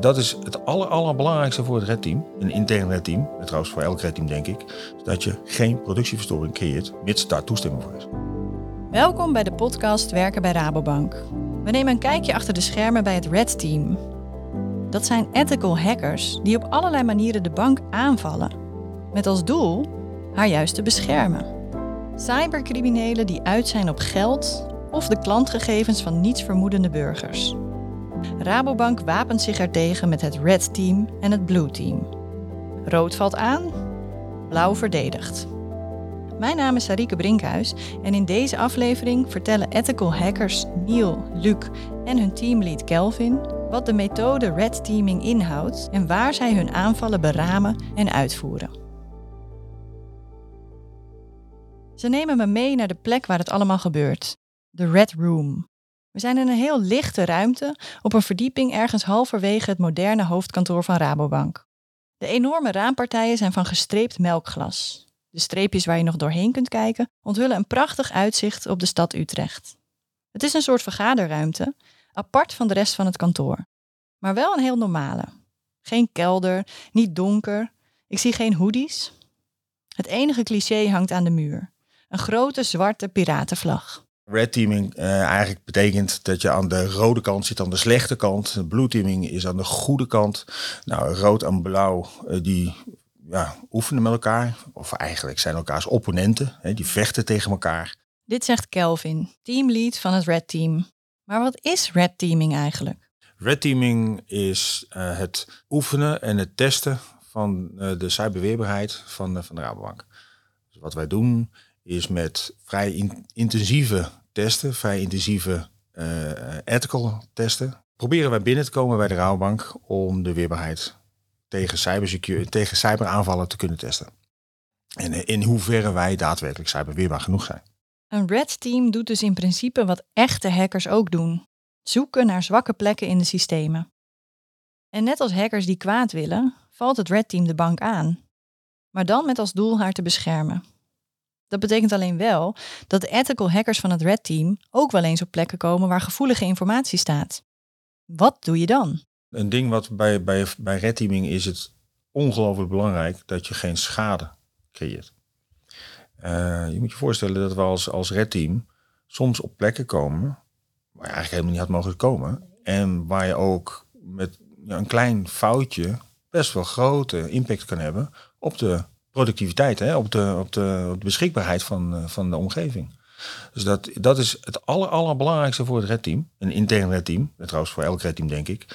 dat is het aller, allerbelangrijkste voor het redteam, een intern redteam, en trouwens voor elk redteam denk ik, dat je geen productieverstoring creëert, mits daar toestemming voor is. Welkom bij de podcast Werken bij Rabobank. We nemen een kijkje achter de schermen bij het Red Team. Dat zijn ethical hackers die op allerlei manieren de bank aanvallen, met als doel haar juist te beschermen. Cybercriminelen die uit zijn op geld of de klantgegevens van nietsvermoedende burgers. Rabobank wapent zich ertegen met het Red Team en het Blue Team. Rood valt aan, blauw verdedigt. Mijn naam is Sarike Brinkhuis en in deze aflevering vertellen ethical hackers Neil, Luc en hun teamlead Kelvin wat de methode Red Teaming inhoudt en waar zij hun aanvallen beramen en uitvoeren. Ze nemen me mee naar de plek waar het allemaal gebeurt, de Red Room. We zijn in een heel lichte ruimte op een verdieping ergens halverwege het moderne hoofdkantoor van Rabobank. De enorme raampartijen zijn van gestreept melkglas. De streepjes waar je nog doorheen kunt kijken onthullen een prachtig uitzicht op de stad Utrecht. Het is een soort vergaderruimte, apart van de rest van het kantoor. Maar wel een heel normale. Geen kelder, niet donker. Ik zie geen hoodies. Het enige cliché hangt aan de muur. Een grote zwarte piratenvlag. Red teaming uh, eigenlijk betekent dat je aan de rode kant zit, aan de slechte kant. Blue teaming is aan de goede kant. Nou, rood en blauw, uh, die ja, oefenen met elkaar. Of eigenlijk zijn elkaars opponenten, hè, die vechten tegen elkaar. Dit zegt Kelvin, teamlead van het Red Team. Maar wat is Red Teaming eigenlijk? Red Teaming is uh, het oefenen en het testen van de cyberweerbaarheid van, van de Rabobank. Dus wat wij doen is met vrij in, intensieve testen, vrij intensieve uh, ethical testen, proberen wij binnen te komen bij de Rabobank om de weerbaarheid tegen, tegen cyberaanvallen te kunnen testen. En in hoeverre wij daadwerkelijk cyberweerbaar genoeg zijn. Een Red Team doet dus in principe wat echte hackers ook doen. Zoeken naar zwakke plekken in de systemen. En net als hackers die kwaad willen, valt het Red Team de bank aan. Maar dan met als doel haar te beschermen. Dat betekent alleen wel dat ethical hackers van het Red Team ook wel eens op plekken komen waar gevoelige informatie staat. Wat doe je dan? Een ding wat bij, bij, bij Red Teaming is het ongelooflijk belangrijk dat je geen schade creëert. Uh, je moet je voorstellen dat we als, als Red Team soms op plekken komen waar je eigenlijk helemaal niet had mogen komen. En waar je ook met ja, een klein foutje best wel grote impact kan hebben op de productiviteit, hè, op, de, op, de, op de beschikbaarheid van, uh, van de omgeving. Dus dat, dat is het aller, allerbelangrijkste voor het redteam. Een intern redteam, en trouwens voor elk redteam denk ik.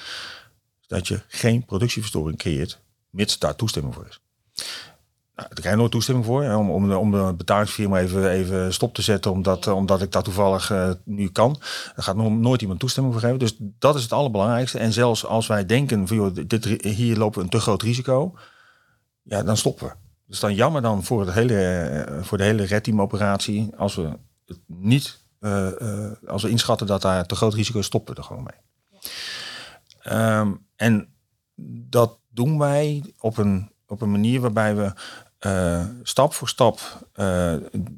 Dat je geen productieverstoring creëert, mits daar toestemming voor is. Nou, daar krijg je nooit toestemming voor, hè, om, om, de, om de betalingsfirma even, even stop te zetten, omdat, omdat ik dat toevallig uh, nu kan. Daar gaat nooit iemand toestemming voor geven. Dus dat is het allerbelangrijkste. En zelfs als wij denken, van, dit, hier lopen we een te groot risico, ja, dan stoppen we. Dus dan jammer dan voor, het hele, voor de hele redteam operatie als we het niet, uh, uh, als we inschatten dat daar te groot risico is, stoppen we er gewoon mee. Um, en dat doen wij op een, op een manier waarbij we stap voor stap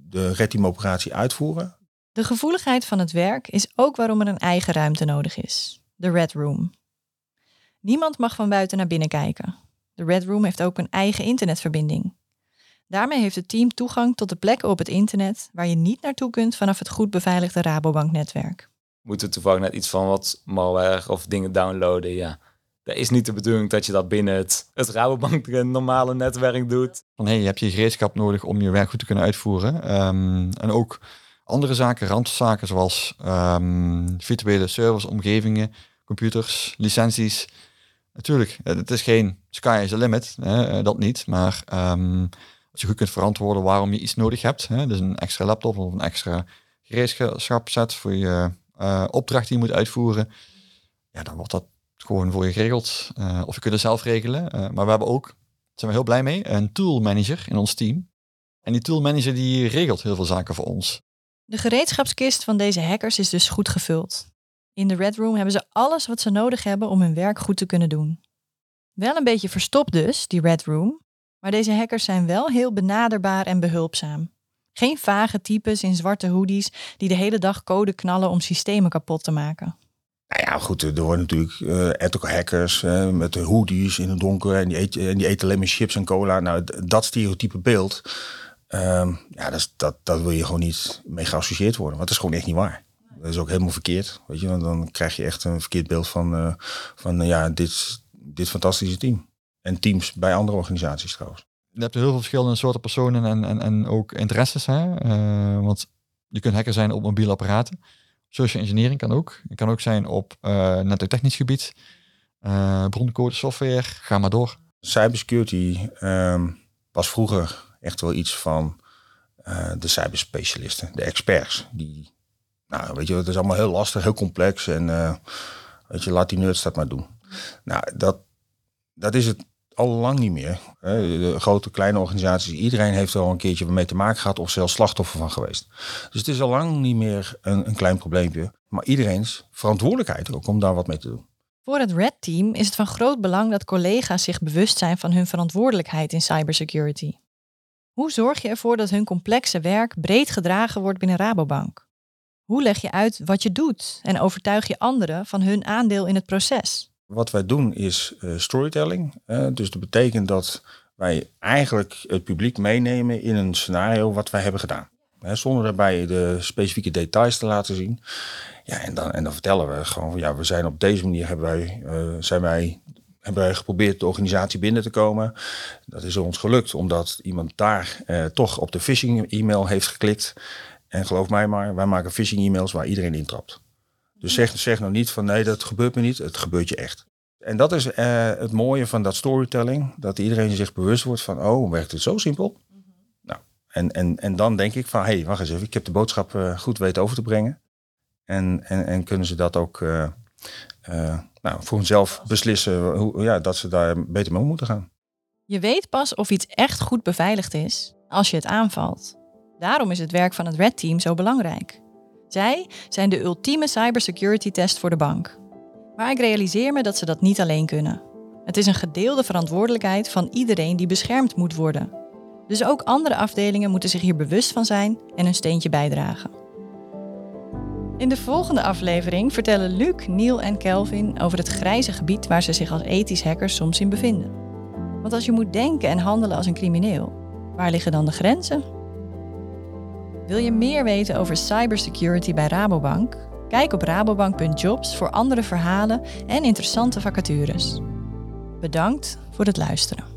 de redteam operatie uitvoeren. De gevoeligheid van het werk is ook waarom er een eigen ruimte nodig is. De Red Room. Niemand mag van buiten naar binnen kijken. De Red Room heeft ook een eigen internetverbinding. Daarmee heeft het team toegang tot de plekken op het internet waar je niet naartoe kunt vanaf het goed beveiligde Rabobank-netwerk. Moeten toevallig net iets van wat malware of dingen downloaden, ja. Dat is niet de bedoeling dat je dat binnen het, het Rabobank normale netwerk doet. Van hey, je hebt je gereedschap nodig om je werk goed te kunnen uitvoeren. Um, en ook andere zaken, randzaken zoals um, virtuele servers, omgevingen, computers, licenties. Natuurlijk, het is geen sky is the limit, hè, dat niet. Maar um, als je goed kunt verantwoorden waarom je iets nodig hebt. Hè, dus een extra laptop of een extra gereedschapset voor je uh, opdracht die je moet uitvoeren. Ja, dan wordt dat gewoon voor je geregeld. Uh, of je kunt het zelf regelen. Uh, maar we hebben ook, daar zijn we heel blij mee, een tool manager in ons team. En die tool manager die regelt heel veel zaken voor ons. De gereedschapskist van deze hackers is dus goed gevuld. In de Red Room hebben ze alles wat ze nodig hebben om hun werk goed te kunnen doen. Wel een beetje verstopt dus, die Red Room, maar deze hackers zijn wel heel benaderbaar en behulpzaam. Geen vage types in zwarte hoodies die de hele dag code knallen om systemen kapot te maken. Nou ja, goed, er worden natuurlijk uh, ethical hackers met hoodies in het donker en die, eten, en die eten alleen maar chips en cola. Nou, dat stereotype beeld, um, ja, dat, dat, dat wil je gewoon niet mee geassocieerd worden. Want dat is gewoon echt niet waar. Dat is ook helemaal verkeerd. Weet je, want dan krijg je echt een verkeerd beeld van, uh, van ja, dit, dit fantastische team. En teams bij andere organisaties trouwens. Je hebt heel veel verschillende soorten personen en, en, en ook interesses. Hè? want je kunt hacker zijn op mobiele apparaten. Social engineering kan ook. Het kan ook zijn op uh, technisch gebied. Uh, broncode software, ga maar door. Cybersecurity um, was vroeger echt wel iets van uh, de cyberspecialisten, de experts. Die, nou, weet je, het is allemaal heel lastig, heel complex. En uh, weet je, laat die nerds dat maar doen. Nou, dat, dat is het al lang niet meer. De grote, kleine organisaties, iedereen heeft er al een keertje mee te maken gehad of zelfs slachtoffer van geweest. Dus het is al lang niet meer een, een klein probleempje, maar iedereen's verantwoordelijkheid ook om daar wat mee te doen. Voor het Red Team is het van groot belang dat collega's zich bewust zijn van hun verantwoordelijkheid in cybersecurity. Hoe zorg je ervoor dat hun complexe werk breed gedragen wordt binnen Rabobank? Hoe leg je uit wat je doet en overtuig je anderen van hun aandeel in het proces? Wat wij doen is uh, storytelling. Dus dat betekent dat wij eigenlijk het publiek meenemen in een scenario wat wij hebben gedaan. Zonder daarbij de specifieke details te laten zien. Ja, en dan, en dan vertellen we gewoon, ja, we zijn op deze manier hebben wij, uh, zijn wij, hebben wij geprobeerd de organisatie binnen te komen. Dat is ons gelukt, omdat iemand daar toch op de phishing e-mail heeft geklikt. En geloof mij maar, wij maken phishing e-mails waar iedereen intrapt. Dus zeg, zeg nou niet van nee, dat gebeurt me niet. Het gebeurt je echt. En dat is uh, het mooie van dat storytelling. Dat iedereen zich bewust wordt van, oh, werkt het zo simpel? Nou, en, en, en dan denk ik van, hé, hey, wacht eens even. Ik heb de boodschap uh, goed weten over te brengen. En, en, en kunnen ze dat ook uh, nou, voor hunzelf beslissen hoe, ja, dat ze daar beter mee om moeten gaan. Je weet pas of iets echt goed beveiligd is als je het aanvalt. Daarom is het werk van het Red Team zo belangrijk. Zij zijn de ultieme cybersecurity test voor de bank. Maar ik realiseer me dat ze dat niet alleen kunnen. Het is een gedeelde verantwoordelijkheid van iedereen die beschermd moet worden. Dus ook andere afdelingen moeten zich hier bewust van zijn en een steentje bijdragen. In de volgende aflevering vertellen Luc, Neil en Kelvin over het grijze gebied waar ze zich als ethisch hackers soms in bevinden. Want als je moet denken en handelen als een crimineel, waar liggen dan de grenzen? Wil je meer weten over cybersecurity bij Rabobank? Kijk op rabobank.jobs voor andere verhalen en interessante vacatures. Bedankt voor het luisteren.